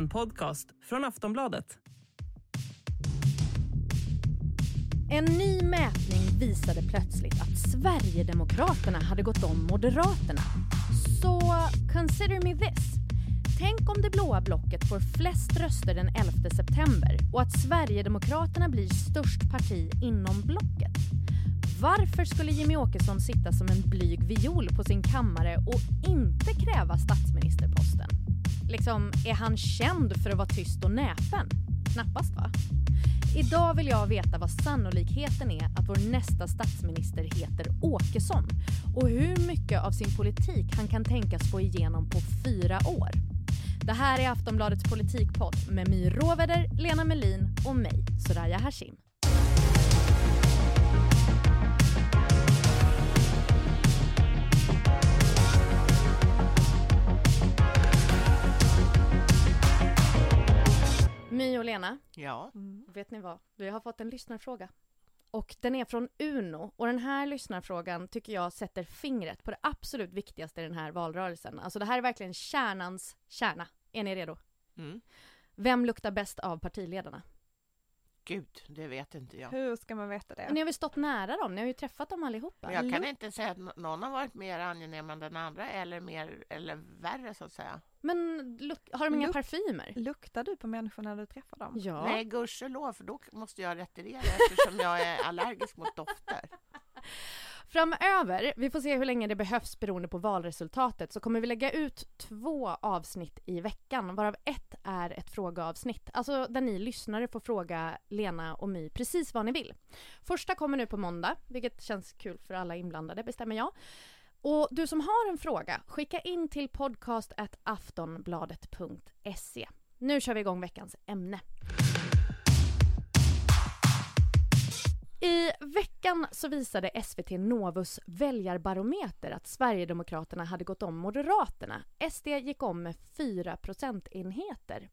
En podcast från Aftonbladet. En ny mätning visade plötsligt att Sverigedemokraterna hade gått om Moderaterna. Så consider me this. Tänk om det blåa blocket får flest röster den 11 september och att Sverigedemokraterna blir störst parti inom blocket. Varför skulle Jimmy Åkesson sitta som en blyg viol på sin kammare och inte kräva statsministerposten? Liksom, är han känd för att vara tyst och näpen? Knappast va? Idag vill jag veta vad sannolikheten är att vår nästa statsminister heter Åkesson och hur mycket av sin politik han kan tänkas få igenom på fyra år. Det här är Aftonbladets politikpodd med My Råväder, Lena Melin och mig, Soraya Hashim. My och Lena, Ja. vet ni vad? Vi har fått en lyssnarfråga. Och den är från Uno. Och den här lyssnarfrågan tycker jag sätter fingret på det absolut viktigaste i den här valrörelsen. Alltså det här är verkligen kärnans kärna. Är ni redo? Mm. Vem luktar bäst av partiledarna? Gud, det vet inte jag. Hur ska man veta det? Ni har väl stått nära dem? Ni har ju träffat dem allihopa. Jag kan inte säga att nå- någon har varit mer angenäm än den andra eller mer eller värre så att säga. Men luk- har de inga Luk- parfymer? Luktar du på människor när du träffar dem? Ja. Nej, gudskelov, för då måste jag retirera eftersom jag är allergisk mot dofter. Framöver, vi får se hur länge det behövs beroende på valresultatet, så kommer vi lägga ut två avsnitt i veckan, varav ett är ett frågeavsnitt. Alltså där ni lyssnare får fråga Lena och My precis vad ni vill. Första kommer nu på måndag, vilket känns kul för alla inblandade, bestämmer jag. Och du som har en fråga, skicka in till podcast aftonbladet.se. Nu kör vi igång veckans ämne. I veckan så visade SVT Novus väljarbarometer att Sverigedemokraterna hade gått om Moderaterna. SD gick om med 4 procentenheter.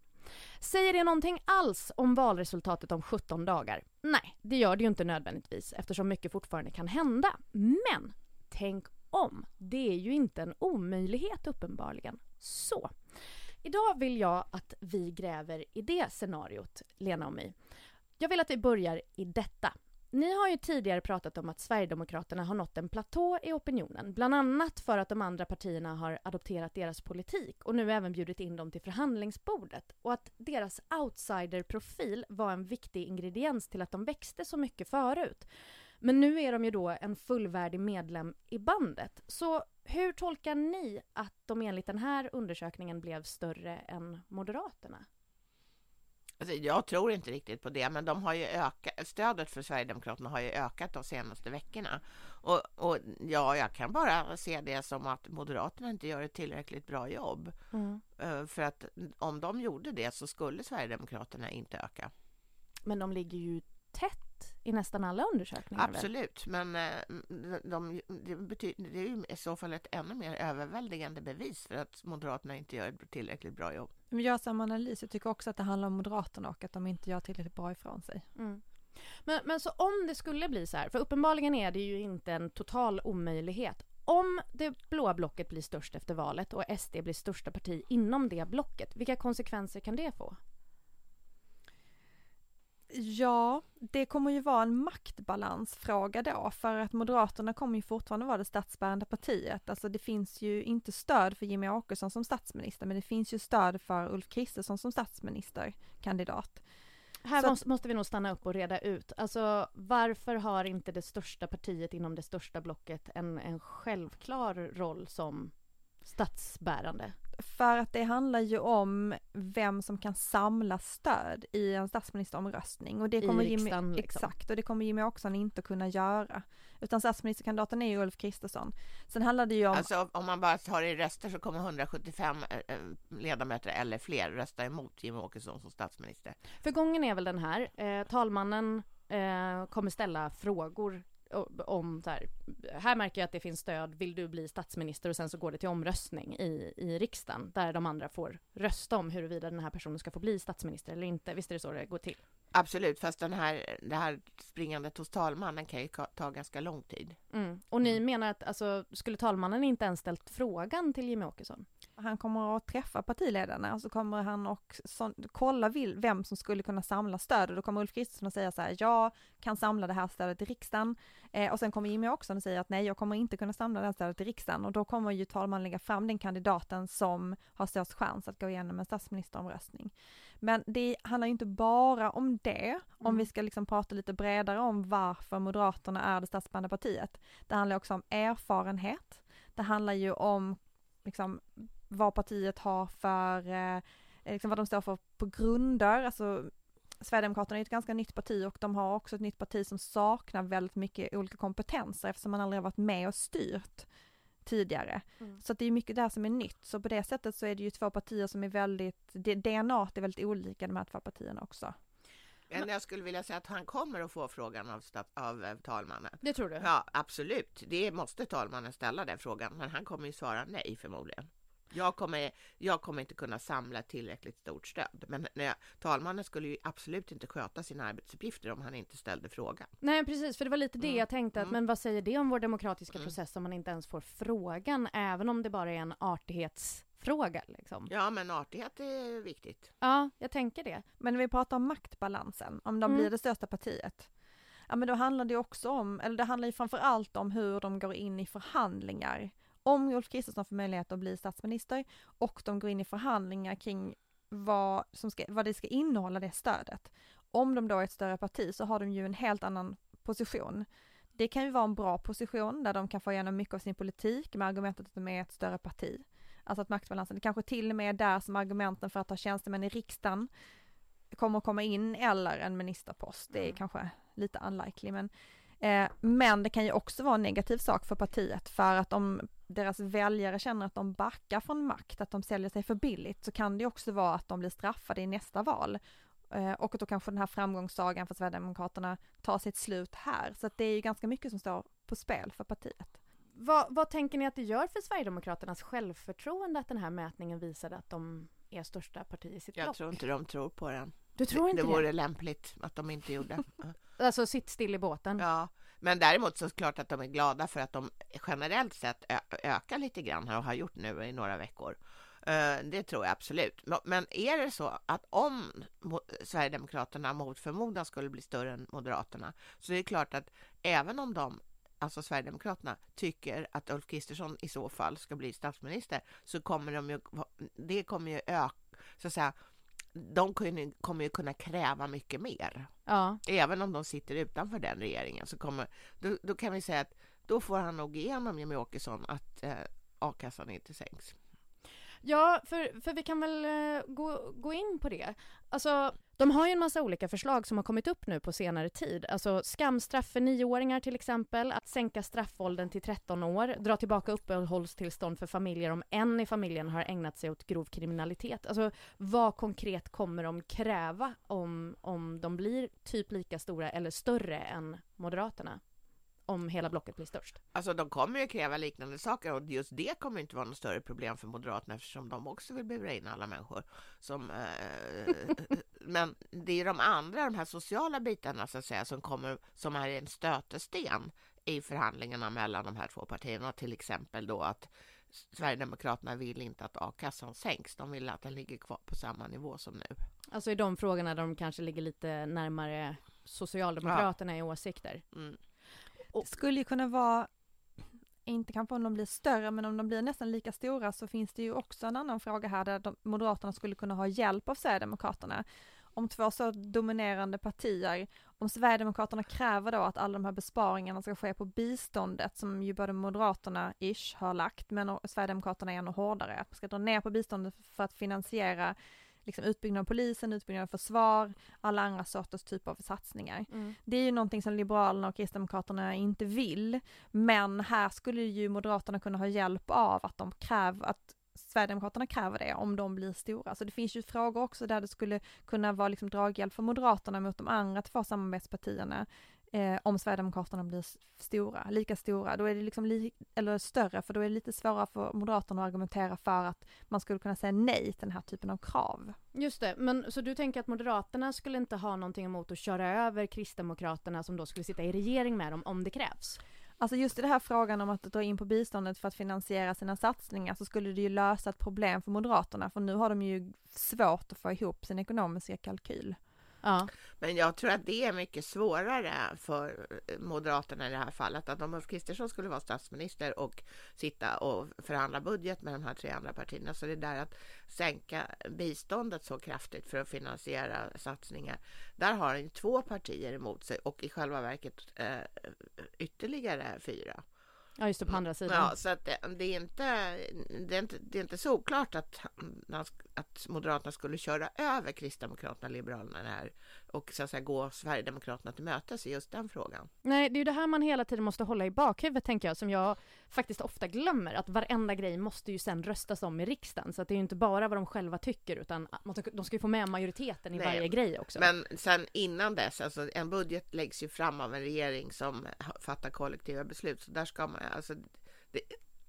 Säger det någonting alls om valresultatet om 17 dagar? Nej, det gör det ju inte nödvändigtvis eftersom mycket fortfarande kan hända. Men tänk om! Det är ju inte en omöjlighet uppenbarligen. Så, idag vill jag att vi gräver i det scenariot, Lena och mig. Jag vill att vi börjar i detta. Ni har ju tidigare pratat om att Sverigedemokraterna har nått en platå i opinionen, bland annat för att de andra partierna har adopterat deras politik och nu även bjudit in dem till förhandlingsbordet och att deras outsiderprofil var en viktig ingrediens till att de växte så mycket förut. Men nu är de ju då en fullvärdig medlem i bandet. Så hur tolkar ni att de enligt den här undersökningen blev större än Moderaterna? Alltså, jag tror inte riktigt på det, men de har ju ökat, stödet för Sverigedemokraterna har ju ökat de senaste veckorna. Och, och ja, jag kan bara se det som att Moderaterna inte gör ett tillräckligt bra jobb. Eh, För att om de gjorde det så skulle Sverigedemokraterna inte öka. Men de ligger ju tätt i nästan alla undersökningar. väl? Absolut, men eh, de, det, betyder, det är ju i så fall ett ännu mer överväldigande bevis för att Moderaterna inte gör ett tillräckligt bra jobb. Men jag samma analys. Jag tycker också att det handlar om Moderaterna och att de inte gör tillräckligt bra ifrån sig. Mm. Men, men så om det skulle bli så här, för uppenbarligen är det ju inte en total omöjlighet. Om det blåa blocket blir störst efter valet och SD blir största parti inom det blocket, vilka konsekvenser kan det få? Ja, det kommer ju vara en maktbalansfråga då, för att Moderaterna kommer ju fortfarande vara det statsbärande partiet. Alltså det finns ju inte stöd för Jimmy Åkesson som statsminister, men det finns ju stöd för Ulf Kristersson som statsministerkandidat. Här Så måste, måste vi nog stanna upp och reda ut. Alltså varför har inte det största partiet inom det största blocket en, en självklar roll som statsbärande? För att det handlar ju om vem som kan samla stöd i en statsministeromröstning. Och det I kommer Jimmy, riksdagen, liksom. Exakt, och det kommer Jimmy Åkesson inte kunna göra. Utan statsministerkandidaten är ju Ulf Kristersson. Sen handlar det ju om, Alltså om man bara tar i röster så kommer 175 eh, eh, ledamöter eller fler rösta emot Jimmie Åkesson som statsminister. För gången är väl den här, eh, talmannen eh, kommer ställa frågor om så här, här märker jag att det finns stöd, vill du bli statsminister? Och sen så går det till omröstning i, i riksdagen där de andra får rösta om huruvida den här personen ska få bli statsminister eller inte. Visst är det så det går till? Absolut, fast den här, det här springandet hos talmannen kan ju ta ganska lång tid. Mm. Och ni menar att alltså, skulle talmannen inte ens ställt frågan till Jimmy Åkesson? Han kommer att träffa partiledarna och så kommer han och så, kolla vill, vem som skulle kunna samla stöd och då kommer Ulf Kristersson att säga så här, jag kan samla det här stödet i riksdagen eh, och sen kommer Jimmy Åkesson att säga att nej, jag kommer inte kunna samla det här stödet i riksdagen och då kommer ju talmannen lägga fram den kandidaten som har störst chans att gå igenom en statsministeromröstning. Men det handlar ju inte bara om det, om Mm. vi ska liksom prata lite bredare om varför Moderaterna är det statsbärande partiet. Det handlar också om erfarenhet. Det handlar ju om liksom, vad partiet har för, eh, liksom vad de står för på grunder, alltså Sverigedemokraterna är ett ganska nytt parti och de har också ett nytt parti som saknar väldigt mycket olika kompetenser eftersom man aldrig har varit med och styrt tidigare. Mm. Så det är mycket där som är nytt. Så på det sättet så är det ju två partier som är väldigt, DNA är väldigt olika de här två partierna också. Men jag skulle vilja säga att han kommer att få frågan av, av eh, talmannen. Det tror du? Ja, absolut. Det måste talmannen ställa den frågan, men han kommer ju svara nej förmodligen. Jag kommer, jag kommer inte kunna samla tillräckligt stort stöd, men jag, talmannen skulle ju absolut inte sköta sina arbetsuppgifter om han inte ställde frågan. Nej precis, för det var lite det Mm. jag tänkte att, Mm. men vad säger det om vår demokratiska Mm. process om man inte ens får frågan, även om det bara är en artighetsfråga liksom? Ja, men artighet är viktigt. Ja, jag tänker det. Men när vi pratar om maktbalansen, om de Mm. blir det största partiet, ja men då handlar det också om, eller det handlar ju framför allt om hur de går in i förhandlingar. Om Ulf Kristersson får möjlighet att bli statsminister och de går in i förhandlingar kring vad, som ska, vad det ska innehålla det stödet. Om de då är ett större parti så har de ju en helt annan position. Det kan ju vara en bra position där de kan få igenom mycket av sin politik med argumentet att de är ett större parti. Alltså att maktbalansen, det kanske till och med är där som argumenten för att ha tjänstemän i riksdagen kommer att komma in eller en ministerpost. Det är Mm. kanske lite unlikely men eh, men det kan ju också vara en negativ sak för partiet för att om deras väljare känner att de backar från makt, att de säljer sig för billigt så kan det också vara att de blir straffade i nästa val. Eh, och då kanske den här framgångssagan för Sverigedemokraterna tar sitt slut här. Så att det är ju ganska mycket som står på spel för partiet. Vad, vad tänker ni att det gör för Sverigedemokraternas självförtroende att den här mätningen visade att de är största parti i sitt Jag block? tror inte de tror på den. Du tror inte det det? vore lämpligt att de inte gjorde. Alltså sitt still i båten? Ja, men däremot så är det klart att de är glada för att de generellt sett ökar lite grann här och har gjort nu i några veckor. Eh, Det tror jag absolut. Men- är det så att om Mo- Sverigedemokraterna mot förmodan skulle bli större än Moderaterna så är det klart att även om de alltså Sverigedemokraterna tycker att Ulf Kristersson i så fall ska bli statsminister så kommer de ju, det kommer ju öka, så att säga, de kommer ju kunna kräva mycket mer. Ja. Även om de sitter utanför den regeringen så kommer, då, då kan vi säga att då får han nog igenom Jimmie Åkesson att eh, a-kassan inte sänks. Ja, för, för vi kan väl eh, gå, gå in på det. Alltså, de har ju en massa olika förslag som har kommit upp nu på senare tid. Alltså skamstraff för nioåringar till exempel, att sänka straffåldern till 13 år, dra tillbaka uppehållstillstånd för familjer om en i familjen har ägnat sig åt grov kriminalitet. Alltså vad konkret kommer de kräva om, om de blir typ lika stora eller större än Moderaterna? Om hela blocket blir störst. Alltså de kommer ju kräva liknande saker och just det kommer inte vara något större problem för Moderaterna eftersom de också vill bura in alla människor. Som, eh, men det är de andra, de här sociala bitarna så att säga, som, kommer, som är en stötesten i förhandlingarna mellan de här två partierna. Till exempel då att Sverigedemokraterna vill inte att a-kassan sänks. De vill att den ligger kvar på samma nivå som nu. Alltså i de frågorna där de kanske ligger lite närmare Socialdemokraterna i åsikter. Mm. Det skulle ju kunna vara, inte kanske om de blir större, men om de blir nästan lika stora så finns det ju också en annan fråga här där de, Moderaterna skulle kunna ha hjälp av Sverigedemokraterna. Om två så dominerande partier, om Sverigedemokraterna kräver då att alla de här besparingarna ska ske på biståndet som ju både Moderaterna ish har lagt, men Sverigedemokraterna är ännu hårdare, att man ska dra ner på biståndet för att finansiera liksom utbyggnad av polisen, utbyggnad av försvar, alla andra sorters typer av satsningar. Det är ju någonting som Liberalerna och Kristdemokraterna inte vill, men här skulle ju Moderaterna kunna ha hjälp av att de kräver, att Sverigedemokraterna kräver det om de blir stora. Så det finns ju frågor också där det skulle kunna vara liksom draghjälp för Moderaterna mot de andra två samarbetspartierna eh, om Sverigedemokraterna blir stora, lika stora. Då är det liksom, li- eller större, för då är det lite svårare för Moderaterna att argumentera för att man skulle kunna säga nej till den här typen av krav. Just det, men så du tänker att Moderaterna skulle inte ha någonting emot att köra över Kristdemokraterna som då skulle sitta i regering med dem om det krävs? Alltså just i den här frågan om att dra in på biståndet för att finansiera sina satsningar så skulle det ju lösa ett problem för Moderaterna för nu har de ju svårt att få ihop sin ekonomiska kalkyl. Ja. Men jag tror att det är mycket svårare för Moderaterna i det här fallet. Att om Ulf Kristersson skulle vara statsminister och sitta och förhandla budget med de här tre andra partierna så det där att sänka biståndet så kraftigt för att finansiera satsningar. Där har han två partier emot sig och i själva verket eh, ytterligare fyra ja, just det, på andra sidan. Ja, så att det, det, är inte, det, är inte, det är inte så oklart att, att Moderaterna skulle köra över Kristdemokraterna och Liberalerna här och så att säga, gå Sverigedemokraterna till mötes i just den frågan. Nej, det är ju det här man hela tiden måste hålla i bakhuvudet tänker jag, som jag faktiskt ofta glömmer, att varenda grej måste ju sen röstas om i riksdagen, så att det är ju inte bara vad de själva tycker, utan de ska ju få med majoriteten i Nej, varje grej också. Men sen innan dess, alltså en budget läggs ju fram av en regering som fattar kollektiva beslut, så där ska man alltså det,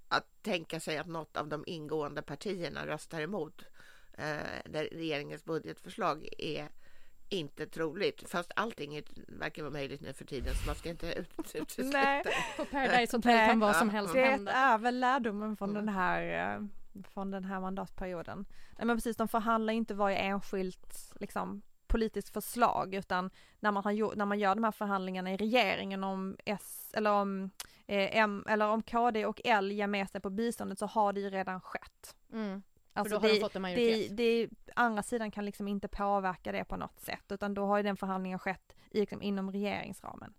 att tänka sig att något av de ingående partierna röstar emot eh, regeringens budgetförslag är inte troligt, fast allting verkar vara möjligt nu för tiden så man ska inte utesluta Nej. På Paradise Hotel kan vad som helst Det hända. är väl lärdomen från Mm. den här eh, från den här mandatperioden. Nej men precis, de förhandlar inte varje enskilt liksom politiskt förslag utan när man, har gjort, när man gör de här förhandlingarna i regeringen om S eller om eh, M eller om KD och L ger med sig på biståndet så har det ju redan skett. Mm. Alltså då har de det, fått en det, majoritet. det, andra sidan kan liksom inte påverka det på något sätt utan då har ju den förhandlingen skett i, liksom, inom regeringsramen.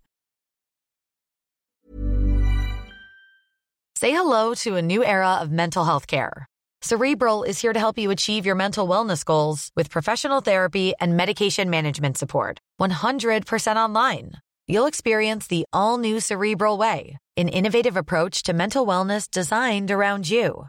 Say hello to a new era of mental health care. Cerebral is here to help you achieve your mental wellness goals with professional therapy and medication management support. 100% online. You'll experience the all new Cerebral Way, an innovative approach to mental wellness designed around you.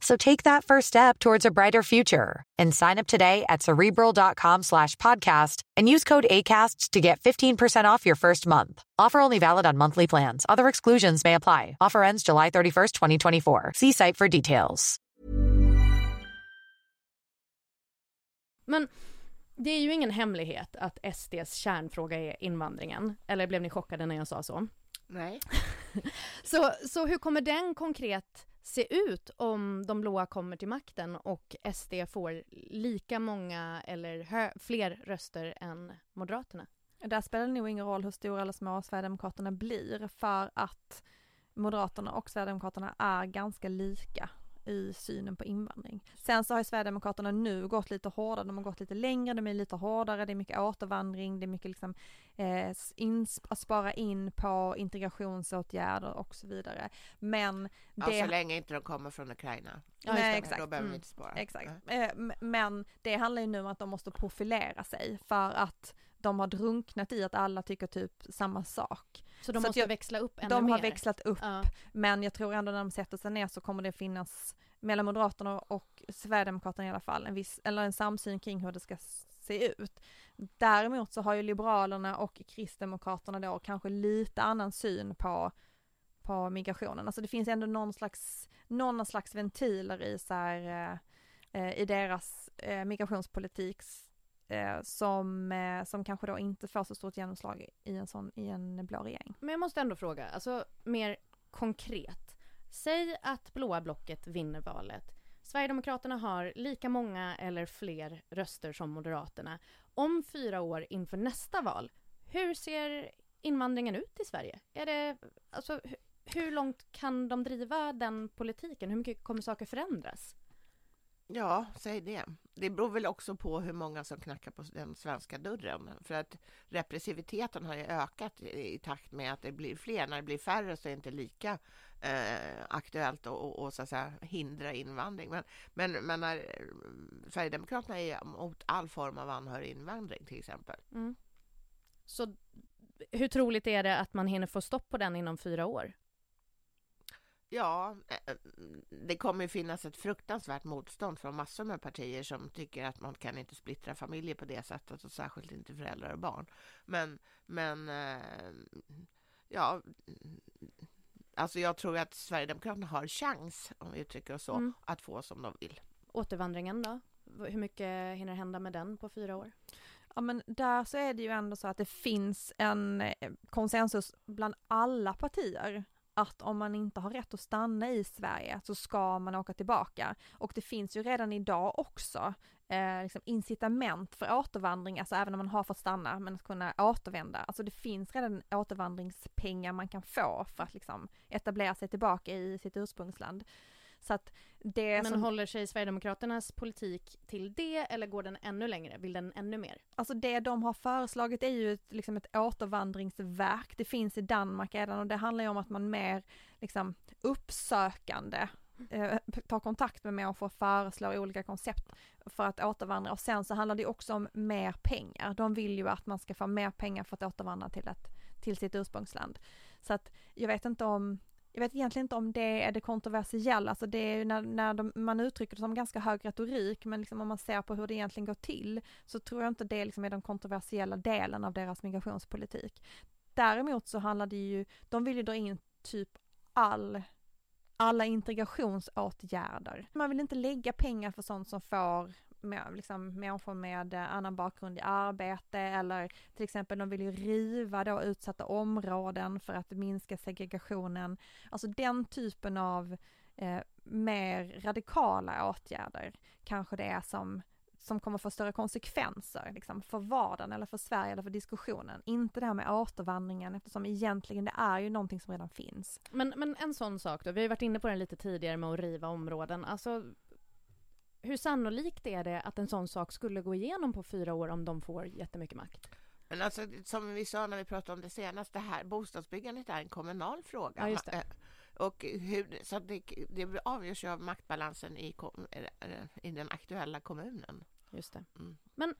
So take that first step towards a brighter future and sign up today at cerebral.com slash podcast and use code ACAST to get 15% off your first month. Offer only valid on monthly plans. Other exclusions may apply. Offer ends July 31st, 2024. See site for details. Men det är ju ingen hemlighet att SDs kärnfråga är invandringen. Eller blev ni chockade när jag sa så? Nej. Så, så hur kommer den konkret se ut om de blåa kommer till makten och SD får lika många eller fler röster än Moderaterna? Där spelar det nog ingen roll hur stora eller små Sverigedemokraterna blir för att Moderaterna och Sverigedemokraterna är ganska lika i synen på invandring. Sen så har ju Sverigedemokraterna nu gått lite hårdare, de har gått lite längre, de är lite hårdare, det är mycket återvandring, det är mycket liksom eh, in, att spara in på integrationsåtgärder och så vidare. Men Ja, det... så länge inte de kommer från Ukraina. Ja, Nej, exakt. Då behöver Mm. inte spara. Exakt. Nej. Eh, m- Men det handlar ju nu om att de måste profilera sig för att de har drunknat i att alla tycker typ samma sak. Så de Så måste jag- växla upp ännu De mer? har växlat upp, Ja. men jag tror ändå när de sätter sig ner så kommer det finnas mellan Moderaterna och Sverigedemokraterna i alla fall en viss, eller en samsyn kring hur det ska se ut. Däremot så har ju Liberalerna och Kristdemokraterna då kanske lite annan syn på, på migrationen. Alltså det finns ändå någon slags, någon slags ventiler i så här, eh, eh, i deras eh, migrationspolitik eh, som, eh, som kanske då inte får så stort genomslag i en sån, i en blå regering. Men jag måste ändå fråga, alltså mer konkret. Säg att blåa blocket vinner valet. Sverigedemokraterna har lika många eller fler röster som Moderaterna. Om fyra år inför nästa val, hur ser invandringen ut i Sverige? Är det, alltså, hur långt kan de driva den politiken? Hur mycket kommer saker förändras? Ja, säg det. Det beror väl också på hur många som knackar på den svenska dörren. För att repressiviteten har ju ökat i i takt med att det blir fler. När det blir färre så är det inte lika eh, aktuellt att och, och, så att säga, hindra invandring. Men, men, men när eh, Sverigedemokraterna är mot all form av anhöriginvandring till exempel. Mm. Så hur troligt är det att man hinner få stopp på den inom fyra år? Ja, eh, det kommer ju finnas ett fruktansvärt motstånd från massor med partier som tycker att man kan inte splittra familjer på det sättet och särskilt inte föräldrar och barn. Men, men eh, ja, alltså jag tror att Sverigedemokraterna har chans, om vi uttrycker oss så, mm. att få som de vill. Återvandringen då? Hur mycket hinner hända med den på fyra år? Ja men där så är det ju ändå så att det finns en eh, konsensus bland alla partier att om man inte har rätt att stanna i Sverige så ska man åka tillbaka. Och det finns ju redan idag också eh, liksom incitament för återvandring, alltså även om man har fått stanna, men att kunna återvända. Alltså det finns redan återvandringspengar man kan få för att liksom etablera sig tillbaka i sitt ursprungsland. Så att det Men som... håller sig Sverigedemokraternas politik till det eller går den ännu längre? Vill den ännu mer? Alltså det de har föreslagit är ju ett, liksom ett återvandringsverk. Det finns i Danmark redan och det handlar ju om att man mer liksom uppsökande eh, tar kontakt med människor och föreslår olika koncept för att återvandra och sen så handlar det också om mer pengar. De vill ju att man ska få mer pengar för att återvandra till, ett, till sitt ursprungsland. Så att jag vet inte om jag vet egentligen inte om det är det kontroversiella, alltså det är ju när, när de, man uttrycker det som ganska hög retorik, men liksom om man ser på hur det egentligen går till, så tror jag inte det liksom är den kontroversiella delen av deras migrationspolitik. Däremot så handlar det ju, de vill ju dra in typ all alla integrationsåtgärder. Man vill inte lägga pengar för sånt som får med, liksom, människor med eh, annan bakgrund i arbete eller till exempel de vill ju riva då utsatta områden för att minska segregationen. Alltså den typen av eh, mer radikala åtgärder kanske det är som som kommer få större konsekvenser liksom, för vardagen eller för Sverige eller för diskussionen. Inte det här med återvandringen eftersom egentligen det är ju någonting som redan finns. Men, men en sån sak då, vi har ju varit inne på den lite tidigare med att riva områden. Alltså hur sannolikt är det att en sån sak skulle gå igenom på fyra år om de får jättemycket makt? Men alltså, som vi sa när vi pratade om det senast, det här bostadsbyggandet är en kommunal fråga. Ja, eh, och hur, så det, det avgörs ju av maktbalansen i, i den aktuella kommunen. Just det. Mm. Men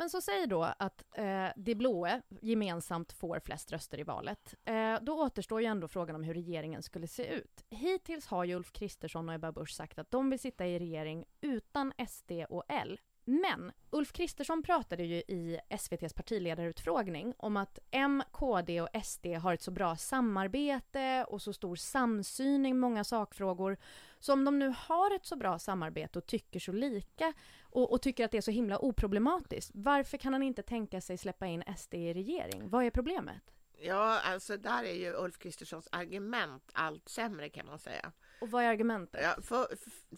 men så säg då att eh, de blåe gemensamt får flest röster i valet. Eh, då återstår ju ändå frågan om hur regeringen skulle se ut. Hittills har ju Ulf Kristersson och Ebba Busch sagt att de vill sitta i regering utan SD och L. Men Ulf Kristersson pratade ju i SVTs partiledarutfrågning om att M, KD och SD har ett så bra samarbete och så stor samsyn i många sakfrågor. Så om de nu har ett så bra samarbete och tycker så lika och, och, tycker att det är så himla oproblematiskt, varför kan han inte tänka sig släppa in SD i regering? Vad är problemet? Ja, alltså där är ju Ulf Kristerssons argument allt sämre kan man säga. Och vad är argumentet? Ja, för,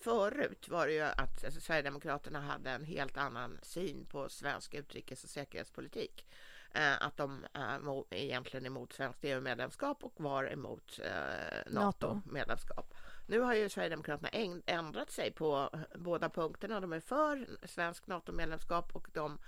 förut var det ju att alltså, Sverigedemokraterna hade en helt annan syn på svensk utrikes och säkerhetspolitik. Eh, att de eh, egentligen emot svenskt EU-medlemskap och var emot eh, NATO-medlemskap. Nu har ju Sverigedemokraterna ändrat sig på båda punkterna. De är för svenskt NATO-medlemskap och de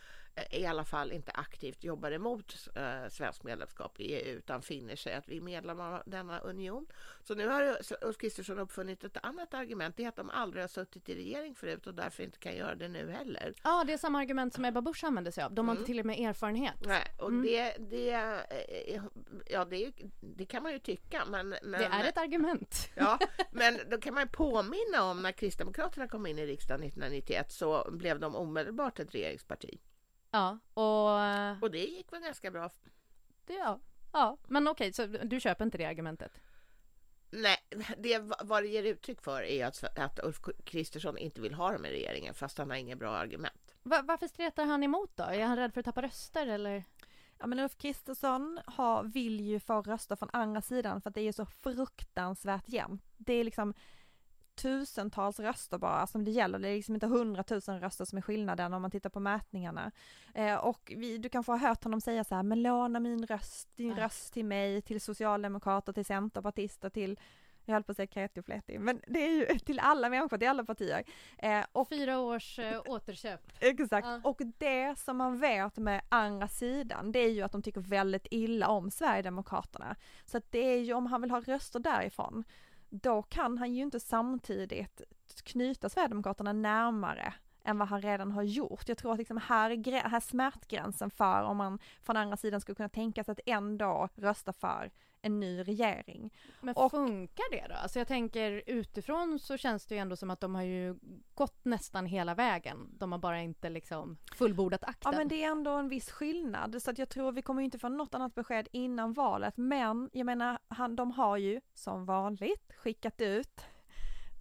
i alla fall inte aktivt jobbar emot eh, svenskt medlemskap i EU utan finner sig att vi är medlemmar av denna union. Så nu har Ulf Kristersson uppfunnit ett annat argument, det är att de aldrig har suttit i regering förut och därför inte kan göra det nu heller. Ja, det är samma argument som Ebba Busch använder sig av. De har mm. inte tillräckligt med erfarenhet. Nej, och mm. det, det, eh, ja, det, det, kan man ju tycka, men, men... Det är ett argument. Ja, men då kan man påminna om när Kristdemokraterna kom in i riksdagen 1991 så blev de omedelbart ett regeringsparti. Ja, och... Och det gick väl ganska bra? Det, ja. ja, men okej, så du köper inte det argumentet? Nej, det vad det ger uttryck för är att, att Ulf Kristersson inte vill ha dem i regeringen fast han har inga bra argument. Va, varför stretar han emot då? Är han rädd för att tappa röster eller? Ja men Ulf Kristersson har, vill ju få röster från andra sidan för att det är så fruktansvärt jämnt. Det är liksom tusentals röster bara som det gäller. Det är liksom inte hundratusen röster som är skillnaden om man tittar på mätningarna. Eh, och vi, du kanske har hört honom säga så här, men låna min röst, din äh. röst till mig, till socialdemokrater, till centerpartister, till jag höll på att säga kreti och fleti, men det är ju till alla människor, till alla partier. Eh, och, Fyra års eh, återköp. Exakt, ja. och det som man vet med andra sidan, det är ju att de tycker väldigt illa om Sverigedemokraterna. Så att det är ju om han vill ha röster därifrån, då kan han ju inte samtidigt knyta Sverigedemokraterna närmare än vad han redan har gjort. Jag tror att liksom här är, grä- här är smärtgränsen för om man från andra sidan skulle kunna tänka sig att ändå rösta för en ny regering. Men Och- funkar det då? Alltså jag tänker utifrån så känns det ju ändå som att de har ju gått nästan hela vägen. De har bara inte liksom fullbordat akten. Ja men det är ändå en viss skillnad så att jag tror vi kommer ju inte få något annat besked innan valet men jag menar han, de har ju som vanligt skickat ut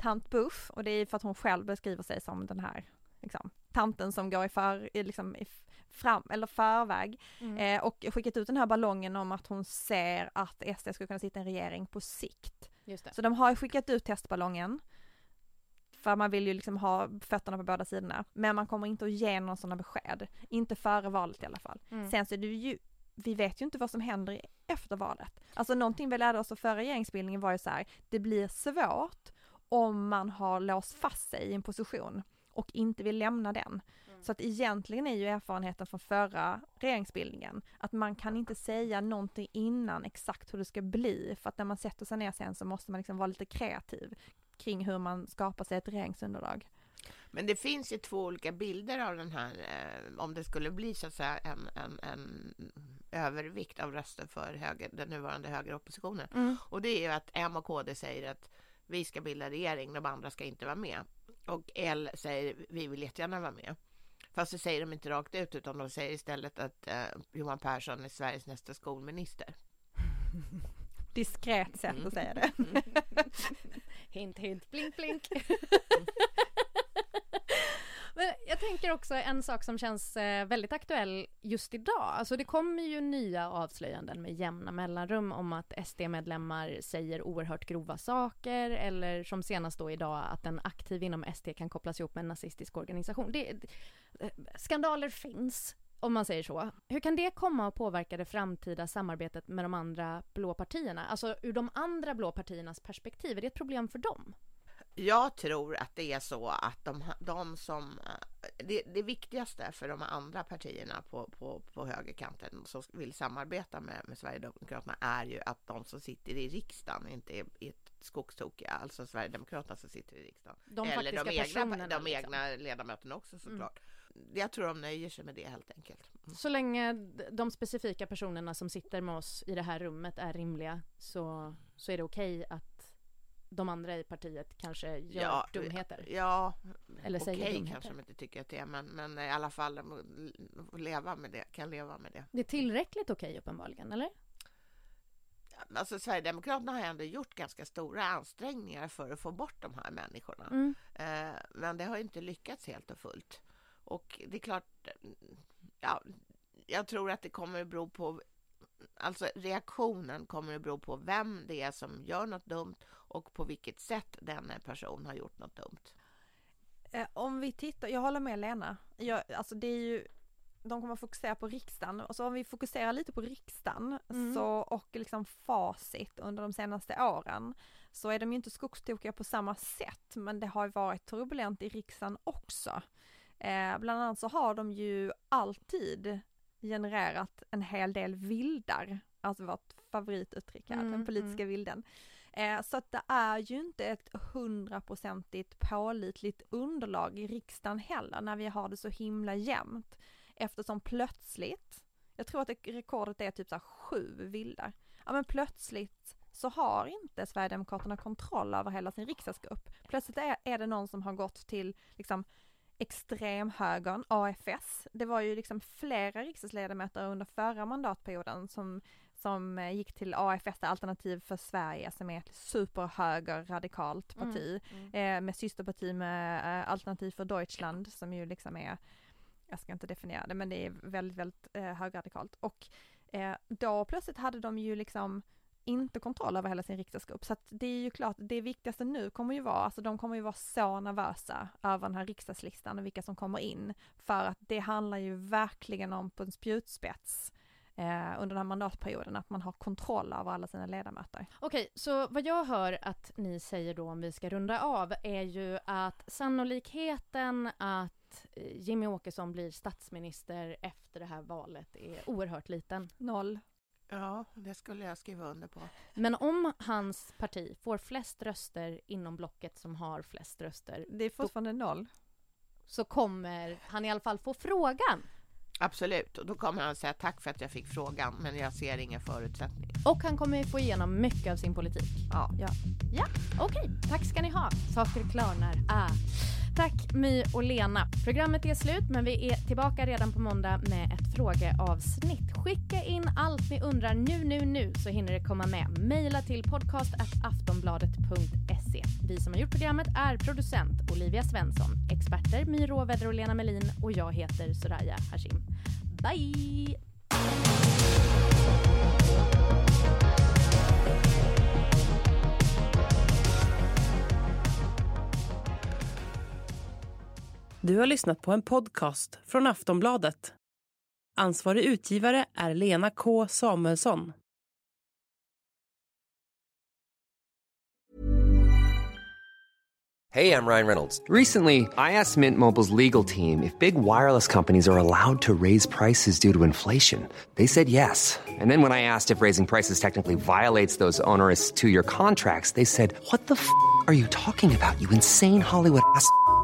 tant Buff och det är för att hon själv beskriver sig som den här liksom, tanten som går i för, i liksom, i fram, eller förväg Mm. eh, och skickat ut den här ballongen om att hon ser att SD skulle kunna sitta i en regering på sikt. Så de har skickat ut testballongen. För man vill ju liksom ha fötterna på båda sidorna. Men man kommer inte att ge några sådana besked. Inte före valet i alla fall. Mm. Sen så är det ju, vi vet ju inte vad som händer efter valet. Alltså någonting vi lärde oss av förra regeringsbildningen var ju så här, det blir svårt om man har låst fast sig i en position och inte vill lämna den. Så att egentligen är ju erfarenheten från förra regeringsbildningen att man kan inte säga någonting innan exakt hur det ska bli för att när man sätter sig ner sen så måste man liksom vara lite kreativ kring hur man skapar sig ett regeringsunderlag. Men det finns ju två olika bilder av den här, eh, om det skulle bli så att säga en, en, en övervikt av röster för höger, den nuvarande högeroppositionen. Mm. Och det är ju att M och KD säger att vi ska bilda regering, de andra ska inte vara med. Och L säger vi vill jättegärna vara med. Fast det säger de inte rakt ut utan de säger istället att eh, Johan Persson är Sveriges nästa skolminister. Diskret sätt Mm. att säga det. Hint, hint, blink, blink. Men jag tänker också en sak som känns eh, väldigt aktuell just idag. Alltså det kommer ju nya avslöjanden med jämna mellanrum om att SD-medlemmar säger oerhört grova saker eller som senast då idag att en aktiv inom SD kan kopplas ihop med en nazistisk organisation. Det, eh, skandaler finns om man säger så. Hur kan det komma att påverka det framtida samarbetet med de andra blå partierna? Alltså ur de andra blå partiernas perspektiv, är det ett problem för dem? Jag tror att det är så att de, de som... eh, Det, det viktigaste för de andra partierna på, på, på högerkanten som vill samarbeta med, med Sverigedemokraterna är ju att de som sitter i riksdagen inte är, är skogstokiga, alltså Sverigedemokraterna som sitter i riksdagen. De Eller de egna, de liksom. egna ledamöterna också såklart. Jag tror de nöjer sig med det helt enkelt. Mm. Så länge de specifika personerna som sitter med oss i det här rummet är rimliga så, så är det okej att de andra i partiet kanske gör Ja, dumheter. Ja, Eller säger okej dumheter. kanske de inte tycker att det är, men, men i alla fall leva med det, kan leva med det. Det är tillräckligt okej uppenbarligen, eller? Alltså Sverigedemokraterna har ändå gjort ganska stora ansträngningar för att få bort de här människorna. Mm. Eh, men det har inte lyckats helt och fullt. Och det är klart, ja, jag tror att det kommer att bero på Alltså reaktionen kommer att bero på vem det är som gör något dumt och på vilket sätt den person har gjort något dumt. Eh, om vi tittar, jag håller med Lena. Jag, alltså det är ju, de kommer fokusera på riksdagen. Och så om vi fokuserar lite på riksdagen Mm. så, och liksom facit under de senaste åren så är de ju inte skogstokiga på samma sätt men det har ju varit turbulent i riksdagen också. Eh, bland annat så har de ju alltid genererat en hel del vildar, alltså vårt favorituttryck här, Mm, den politiska vilden. Eh, så att det är ju inte ett hundraprocentigt pålitligt underlag i riksdagen heller när vi har det så himla jämnt. Eftersom plötsligt, jag tror att det, rekordet är typ så här sju vildar, ja men plötsligt så har inte Sverigedemokraterna kontroll över hela sin riksdagsgrupp. Plötsligt är, är det någon som har gått till liksom extremhögern, AFS. Det var ju liksom flera riksdagsledamöter under förra mandatperioden som, som eh, gick till AFS, Alternativ för Sverige, som är ett superhöger radikalt Mm, parti, mm. eh, med systerparti med eh, Alternativ för Deutschland som ju liksom är, jag ska inte definiera det, men det är väldigt, väldigt eh, högerradikalt. Och eh, då plötsligt hade de ju liksom inte kontroll över hela sin riksdagsgrupp. Så att det är ju klart, det viktigaste nu kommer ju vara, alltså de kommer ju vara så nervösa över den här riksdagslistan och vilka som kommer in. För att det handlar ju verkligen om på en spjutspets eh, under den här mandatperioden, att man har kontroll över alla sina ledamöter. Okej, så vad jag hör att ni säger då om vi ska runda av är ju att sannolikheten att eh, Jimmy Åkesson blir statsminister efter det här valet är oerhört liten. Noll. Ja, det skulle jag skriva under på. Men om hans parti får flest röster inom blocket som har flest röster, Det är fortfarande noll. så kommer han i alla fall få frågan. Absolut, och då kommer han säga tack för att jag fick frågan, men jag ser ingen förutsättning. Och han kommer få igenom mycket av sin politik. Ja. Ja. Ja, okej. Tack ska ni ha. Saker klarnar. Ah. Tack My och Lena. Programmet är slut men vi är tillbaka redan på måndag med ett frågeavsnitt. Skicka in allt ni undrar nu, nu, nu så hinner det komma med. Maila till podcast.aftonbladet.se. Vi som har gjort programmet är producent Olivia Svensson, experter My Råväder och Lena Melin och jag heter Soraya Hashim. Bye! Du har lyssnat på en podcast från Aftonbladet. Ansvarig utgivare är Lena K Samuelsson. Hey, I'm Ryan Reynolds. Recently, I asked Mint Mobile's legal team if big wireless companies are allowed to raise prices due to inflation. They said yes. And then when I asked if raising prices technically violates those onerous two year contracts, they said, What the f are you talking about, you insane Hollywood ass?